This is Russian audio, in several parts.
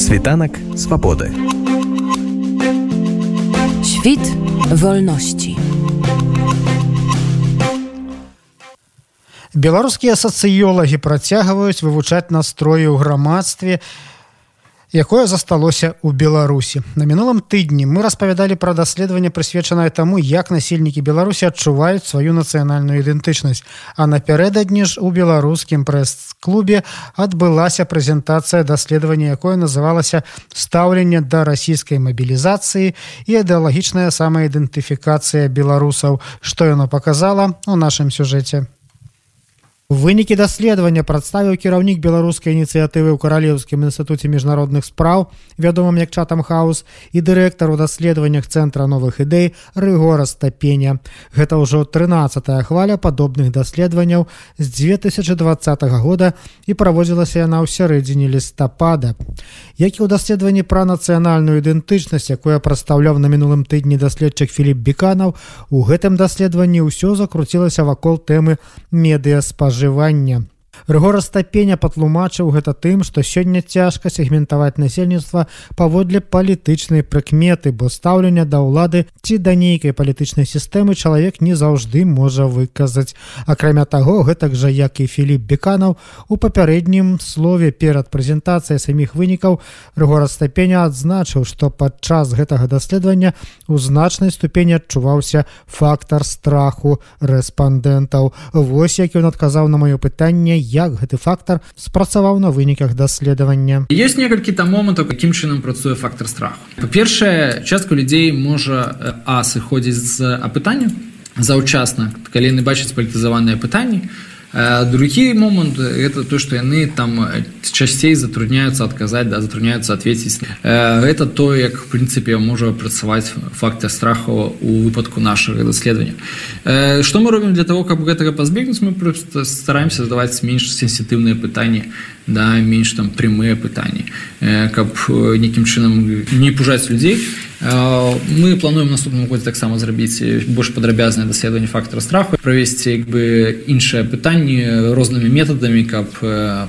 Світанак свабоды. Świt wolności. Беларускія сацыёлагі працягваюць вывучаць настроі ў грамадстве, якое засталося ў беларусі. На мінулым тыдні мы распавядалі пра даследаванне прысвечанае таму як насельнікі беларусі адчуваюць сваю нацыянальную ідэнтычнасць. А напярэдадні ж у беларускім прэс-клубе адбылася прэзентацыя даследавання якое называлася стаўленне да расійскай мабілізацыі і ідэалагічная самаідэнтыфікацыя беларусаў што яно показала у нашым сюжэце вынікі даследавання прадставіў кіраўнік беларускай ініцыятывы ў каралеўскім інстытуце міжнародных спраў вядомым як чатам хаус і дырэктар у даследаваннях цэнтра новых ідэй рыгора стапеня. Гэта ўжо 13 хваля падобных даследаванняў з 2020 года і праводзілася яна ў сярэдзіне лістапада. Як і ў даследаванні пра нацыянальную ідэнтычнасць якое прадстаўляў на мінулым тыдні даследчык Філіп беканаў у гэтым даследаванні ўсё закруцілася вакол тэмы медыа спажы спажывання. Рыгора стапеня патлумачыў гэта тым, што сёння цяжка сегментаваць насельніцтва паводле палітычнай прыкметы, бо стаўлення да ўлады ці да нейкай палітычнай сістэмы чалавек не заўжды можа выказаць. Акрамя таго, гэтак жа як і Філіп Беканаў у папярэднім слове перад прэзентацыяй саміх вынікаў Рыгора стапеня адзначыў, што падчас гэтага даследавання у значнай ступені адчуваўся фактар страху рэспандэнтаў. Вось як ён адказаў на маё пытанне, як гэты фактор спрацаваў на выніках даследавання. Есть некалькі там момантаў каким чынам працуе фактор страху. Па-першае частку людзей можа а сыходзіць з апытання заўчасна калі яны бачаць палітызаваныя пытанні другі момант это то что яны там часцей затрудняются адказаць да затрудняются ответить это то як в прынцыпе можа працаваць фактор страху у выпадку нашага даследавання что мы робім для того каб гэтага пазбегнуць мы просто стараемся задаваць менш сенсітыўныя пытанні да менш там прямыя пытанні каб нейкім чынам не пужаць людзей мы плануем наступным годзе таксама зрабіць больш падрабязнае даследаванне фактора страху правесці як бы іншыя пытанні рознымі метадамі каб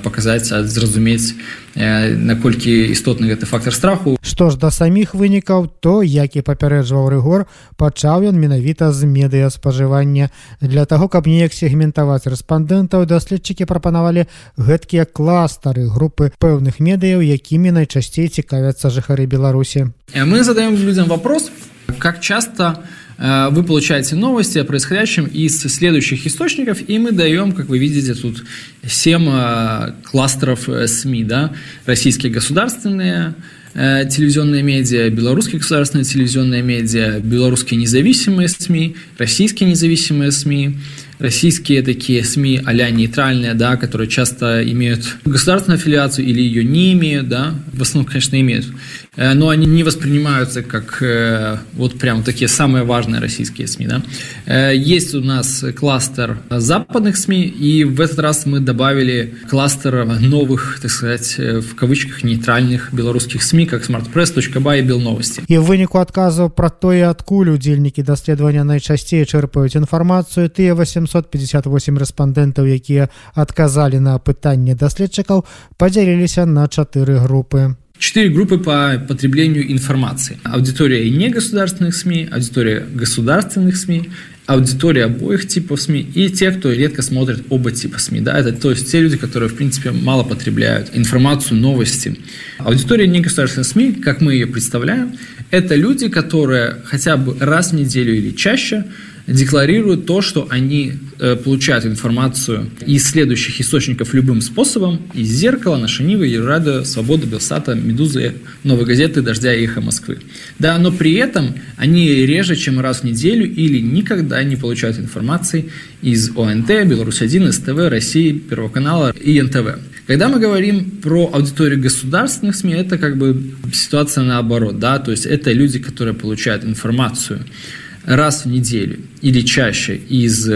паказаць зразумець наколькі істотны гэты фактор страху. Што ж да саміх вынікаў то як і папярэджваў рыгор пачаў ён менавіта з медыа спажывання для таго каб неяк сегментаваць рэспандэнтаў даследчыкі прапанавалі гэткія кластары групы пэўных медыяў якімі найчасцей цікавяцца жыхары беларусі. Мы задаем людям вопрос, как часто э, вы получаете новости о происходящем из следующих источников, и мы даем, как вы видите, тут 7 э, кластеров э, СМИ, да, российские государственные, телевизионные медиа, белорусские государственные телевизионные медиа, белорусские независимые СМИ, российские независимые СМИ, российские такие СМИ а нейтральные, да, которые часто имеют государственную аффилиацию или ее не имеют, да, в основном, конечно, имеют, э, но они не воспринимаются как э, вот прям такие самые важные российские СМИ, да. Э, есть у нас кластер западных СМИ, и в этот раз мы добавили кластер новых, так сказать, в кавычках нейтральных белорусских СМИ, как smartpress.by и Белновости. И в отказов про то, и откуль удельники доследования найчастей черпают информацию, ты 800 758 рэспандэнтаў якія адказалі на пытанне даследчыкаў падзяліліся на чатыры групы четыре группы по потреблению информации. Аудитория негосударственных СМИ, аудитория государственных СМИ, аудитория обоих типов СМИ и те, кто редко смотрит оба типа СМИ. Да? Это то есть те люди, которые, в принципе, мало потребляют информацию, новости. Аудитория негосударственных СМИ, как мы ее представляем, это люди, которые хотя бы раз в неделю или чаще декларируют то, что они э, получают информацию из следующих источников любым способом, из «Зеркала», «Наша Нива», «Свобода», «Белсата», «Медузы», «Новой газеты», «Дождя» и «Эхо Москвы». Да, но при этом они реже, чем раз в неделю или никогда не получают информации из ОНТ, «Беларусь-1», СТВ, России, Первого канала и НТВ. Когда мы говорим про аудиторию государственных СМИ, это как бы ситуация наоборот, да, то есть это люди, которые получают информацию раз в неделю или чаще из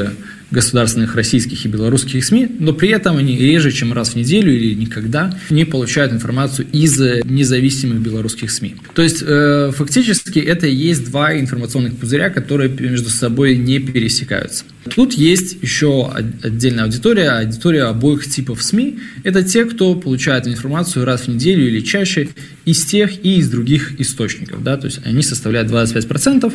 государственных российских и белорусских СМИ, но при этом они реже, чем раз в неделю или никогда не получают информацию из независимых белорусских СМИ. То есть э, фактически это и есть два информационных пузыря, которые между собой не пересекаются. Тут есть еще отдельная аудитория, аудитория обоих типов СМИ. Это те, кто получает информацию раз в неделю или чаще из тех и из других источников. Да? То есть они составляют 25%,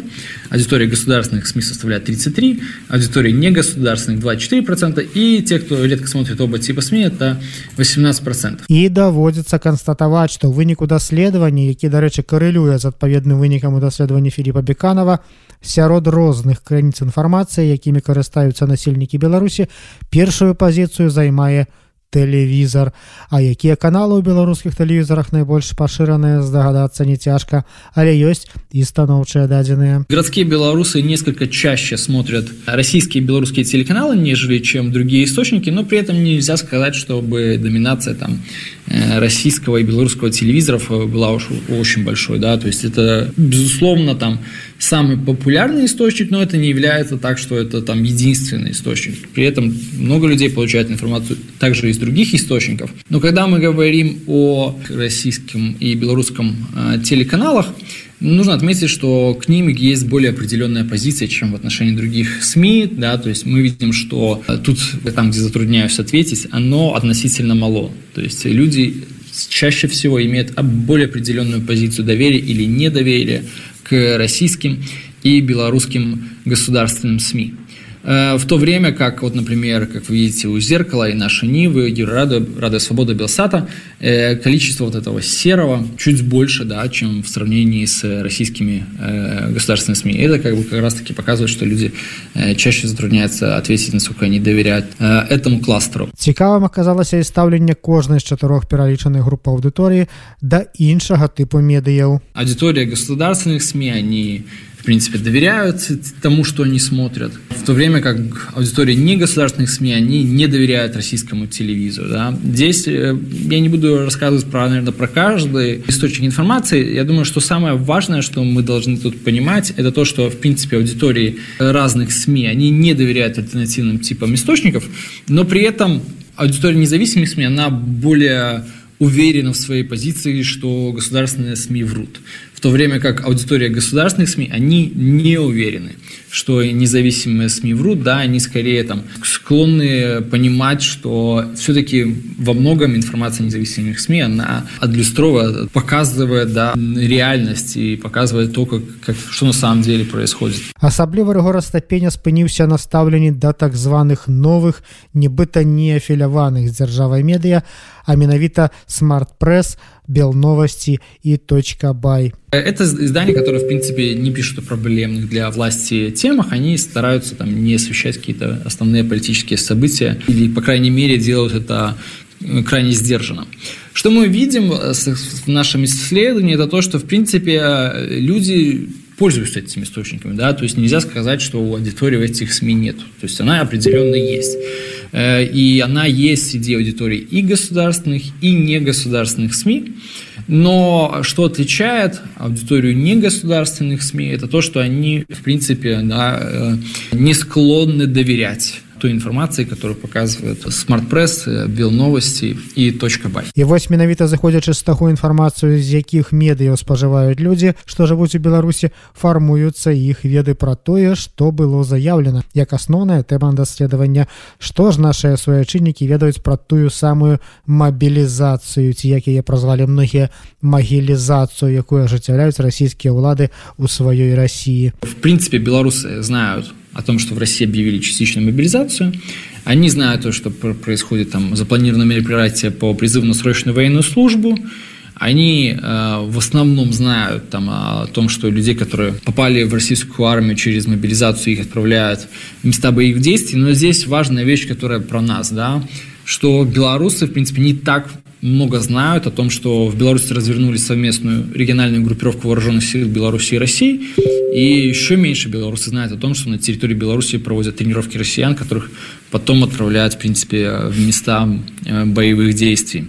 аудитория государственных СМИ составляет 33%, аудитория негосударственных 24%, и те, кто редко смотрит оба типа СМИ, это 18%. І даводзіцца канстатаваць, што ў выніку даследавання, які, дарэчы, карэлюе з адпаведным вынікам у даследаванні Філіпа Беканова, сярод розных крыніц інфармацыі, якімі карыстаюцца насельнікі Беларусі, першую пазіцыю займае тэлевізор А якія каналы ў беларускіх тэлевізорах найбольш пашыраныя здагадацца не цяжка але ёсць і станоўчыя дадзеныя. Городские белорусы несколько чаще смотрят российские белорусские телеканалы нежели чем другие источники но при этом нельзя сказать чтобы доминация там э, российского и белорусского телевизоров была уж очень большой да то есть это безусловно там самый популярный источник, но это не является так, что это там единственный источник. При этом много людей получают информацию также из других источников. Но когда мы говорим о российском и белорусском э, телеканалах, Нужно отметить, что к ним есть более определенная позиция, чем в отношении других СМИ. Да, то есть мы видим, что тут, там, где затрудняюсь ответить, оно относительно мало. То есть люди чаще всего имеют более определенную позицию доверия или недоверия к российским и белорусским государственным СМИ. Э, в то время как, вот, например, как вы видите, у «Зеркала» и наши «Нивы», «Радио», «Радио Свобода», «Белсата» э, количество вот этого серого чуть больше, да, чем в сравнении с российскими э, государственными СМИ. И это как бы как раз-таки показывает, что люди чаще затрудняются ответить, насколько они доверяют этому кластеру. Цікавым оказалось и ставление кожнай з чатырох пералічаных груп аудыторыі да іншага типу медыяў. Аудитория государственных СМИ, они в принципе, доверяют тому, что они смотрят, в то время как аудитория негосударственных СМИ, они не доверяют российскому телевизору. Да? Здесь э, я не буду рассказывать, про, наверное, про каждый источник информации. Я думаю, что самое важное, что мы должны тут понимать, это то, что, в принципе, аудитории разных СМИ, они не доверяют альтернативным типам источников, но при этом аудитория независимых СМИ, она более уверена в своей позиции, что государственные СМИ врут в то время как аудитория государственных СМИ, они не уверены, что независимые СМИ врут, да, они скорее там склонны понимать, что все-таки во многом информация независимых СМИ, она адлюстровывает, показывает, да, реальность и показывает то, как, как, что на самом деле происходит. Асабліва Рыгора Стапеня спыніўся на стаўленні да так званых новых, нібыта не афіляваных з дзяржавай медыя, а менавіта смарт-прэс, Белновости и Точка Бай. Это издания, которые, в принципе, не пишут о проблемных для власти темах, они стараются там не освещать какие-то основные политические события или, по крайней мере, делают это э, крайне сдержанно. Что мы видим в нашем исследовании, это то, что, в принципе, люди пользуются этими источниками, да, то есть нельзя сказать, что у аудитории в этих СМИ нет, то есть она определенно есть. Э, и она есть среди аудитории и государственных, и негосударственных СМИ. Но что отличает аудиторию негосударственных СМИ, это то, что они, в принципе, да, э, не склонны доверять той информации, которую показывает Смартпресс, Белновости и Точка бай. І вось менавіта зыходзячы з таго інфармацыю з якіх медыяў спажываюць людзі што жывуць у беларусі фармуюцца іх веды пра тое што было заяўлена як асноўная тэма даследавання што ж нашыя суячыннікі ведаюць пра тую самую мабілізацыю ці як яе празвалі многія магілізацыю якую ажыццяўляюць расійскія ўлады у сваёй рассіі в принципе беларусы знают о том, что в России объявили частичную мобилизацию. Они знают то, что происходит там запланированное мероприятие по призыву на срочную военную службу. Они э, в основном знают там, о том, что людей, которые попали в российскую армию через мобилизацию, их отправляют в места боевых действий. Но здесь важная вещь, которая про нас, да, что белорусы, в принципе, не так много знают о том, что в Беларуси развернули совместную региональную группировку вооруженных сил Беларуси и России, и еще меньше белорусы знают о том, что на территории Беларуси проводят тренировки россиян, которых потом отправляют, в принципе, в места э, боевых действий.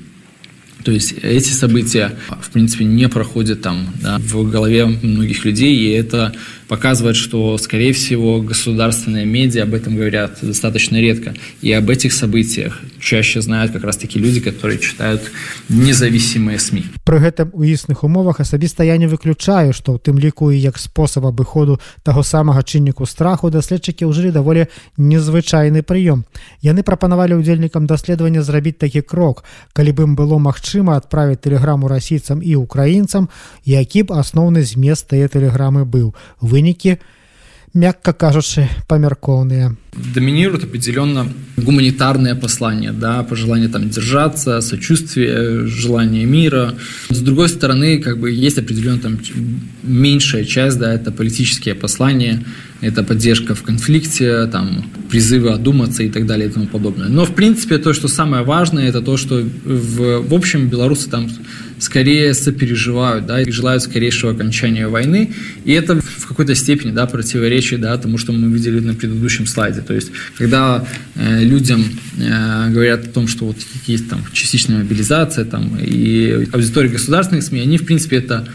То есть эти события, в принципе, не проходят там да, в голове многих людей, и это показывает, что, скорее всего, государственные медиа об этом говорят достаточно редко. И об этих событиях чаще знают как раз-таки люди, которые читают независимые СМИ. При этом у існых умовах асабіста я не выключаю, што ў тым ліку і як спосаб абыходу таго самага чынніку страху даследчыкі ўжылі даволі незвычайны прыём. Яны прапанавалі ўдзельнікам даследавання зрабіць такі крок, калі бы ім было магчыма адправіць тэлеграму расійцам і украінцам, які б асноўны змест тыя тэлеграмы быў. Вынікі, мягко кажучы, памяркоўныя доминирует определенно гуманитарное послание, да, пожелание там держаться, сочувствие, желание мира. С другой стороны, как бы есть определенно там меньшая часть, да, это политические послания, это поддержка в конфликте, там, призывы одуматься и так далее и тому подобное. Но, в принципе, то, что самое важное, это то, что в, в общем белорусы там скорее сопереживают, да, и желают скорейшего окончания войны. И это в какой-то степени, да, противоречит, да, тому, что мы видели на предыдущем слайде. То есть, когда э, людям э, говорят о том, что вот есть там частичная мобилизация там, и аудитория государственных СМИ, они, в принципе, это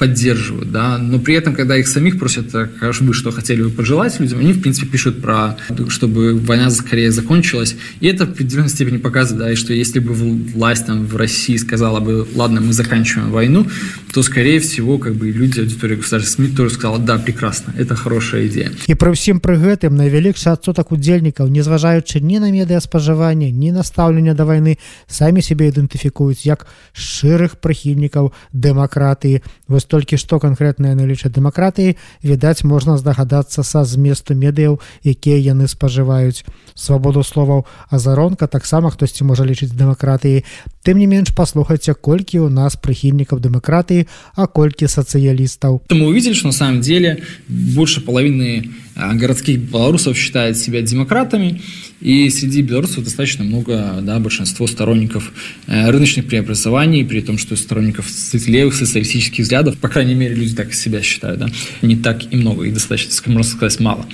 поддерживают, да, но при этом, когда их самих просят, как вы что хотели бы пожелать людям, они, в принципе, пишут про, чтобы война скорее закончилась, и это в определенной степени показывает, да, и что если бы власть там в России сказала бы, ладно, мы заканчиваем войну, то, скорее всего, как бы люди, аудитория государственных СМИ тоже сказала, да, прекрасно, это хорошая идея. И при всем при гэтым найвялікшы адсотак удзельнікаў, незважаючы ні на медыаспажыванне, ні на стаўленне да вайны, самі сябе ідэнтыфікуюць як шчырых прыхільнікаў дэмакратыі. Вось вось толькі што канкрэтна яны лічаць дэмакратыі відаць можна здагадацца са зместу медыяў якія яны спажываюць свабоду словаў азаронка таксама хтосьці можа лічыць дэмакратыі тым не менш паслухайце колькі у нас прыхільнікаў дэмакратыі а колькі сацыялістаў мы увидели что на самом деле больше половины городских белорусов считает себя демократами и среди белорусов достаточно много, да, большинство сторонников э, рыночных преобразований, при том, что сторонников левых социалистических взглядов, по крайней мере, люди так себя считают, да, не так и много, их достаточно, можно сказать, мало.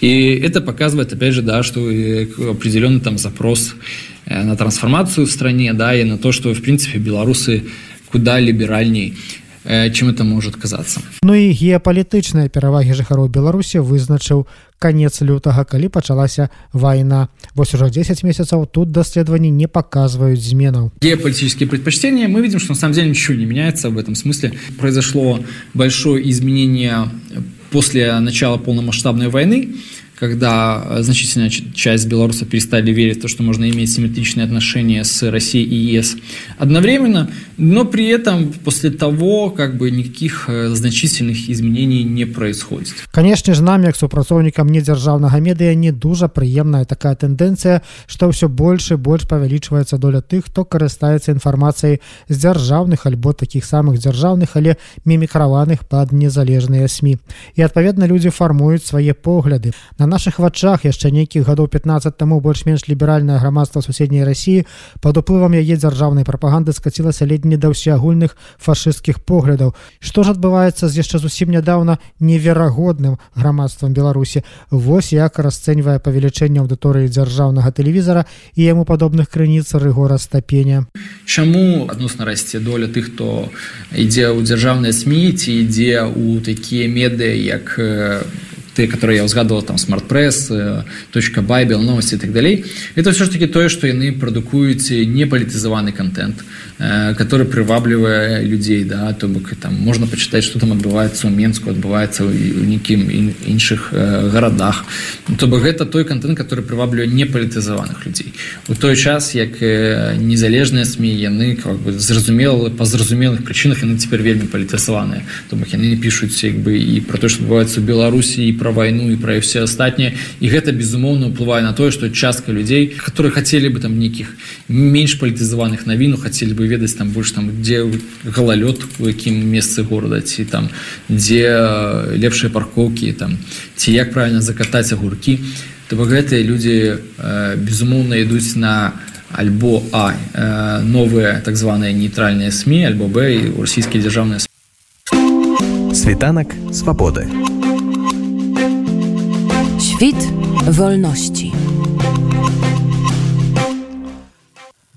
И это показывает, опять же, да, что определенный там запрос э, на трансформацию в стране, да, и на то, что, в принципе, белорусы куда либеральней э, чым это может казацца Ну і геапалітычныя перавагі жыхароў беларусі вызначыў конец лютага калі пачалася вайна. Вось уже 10 месяцаў тут даследаванні не показваюць зменаў. Геополитические предпочтения мы видим что на самом деле ничего не меняется в этом смысле. Произошло большое изменение после начала полномасштабной войны когда э, значительная часть белорусов перестали верить в то, что можно иметь симметричные отношения с Россией и ЕС одновременно, но при этом после того как бы никаких э, значительных изменений не происходит. Конечно же, нам, как супрацоўнікам недзяржаўнага медыа, не дужа прыемная такая тэндэнцыя, што ўсё больш і больш павялічваецца доля тых, хто карыстаецца інфармацыяй з дзяржаўных альбо такіх самых дзяржаўных, але мімікраваных пад незалежныя СМі. І адпаведна людзі фармуюць свае погляды. На наших вачах яшчэ нейкіх гадоў 15 таму больш-менш ліберальнае грамадства суседняй рассіі пад уплывам яе дзяржаўнай прапаганды скацілася ледь не да ўсеагульных фашысцкіх поглядаў. Што ж адбываецца з яшчэ зусім нядаўна неверагодным грамадствам беларусі? Вось як расцэньвае павелічэнне аўдыторыі дзяржаўнага тэлевізара і яму падобных крыніц рыгора стапеня. Чаму адносна расце доля тых хто ідзе ў дзяржаўныя смі ці ідзе ў такія меды як тыя, якія я ўзгадваў, там, Смартпрэс, Точка бай, Белновости і так далей, гэта ўсё ж такі то, што яны прадукуюць непалітызаваны кантэнт, які прываблівае людзей, да, то бок там можна пачытаць, што там адбываецца ў Менску, адбываецца ў нейкім іншых гарадах. То бок гэта той кантэнт, які прываблівае непалітызаваных людзей. У той час, як незалежныя СМІ яны как бы зразумела па зразумелых прычынах яны цяпер вельмі палітызаваныя. То бок яны не пішуць як бы і пра то, што адбываецца ў Беларусі і пра вайну і пра ўсе астатнія і гэта безумоўна ўплывае на тое што частка людзей которые хацелі бы там нейкіх менш палітызаваных навіну хацелі бы ведаць там больш там дзе галалёд у якім месцы горада ці там дзе лепшыя паркоўкі там ці як правильно закатаць агуркі то гэтыя людзі безумоўна ідуць на альбо а новыя так званыя нейтральныя сМ альбо б і расійскія дзяржаўныя світанак свабоды Świt wolności.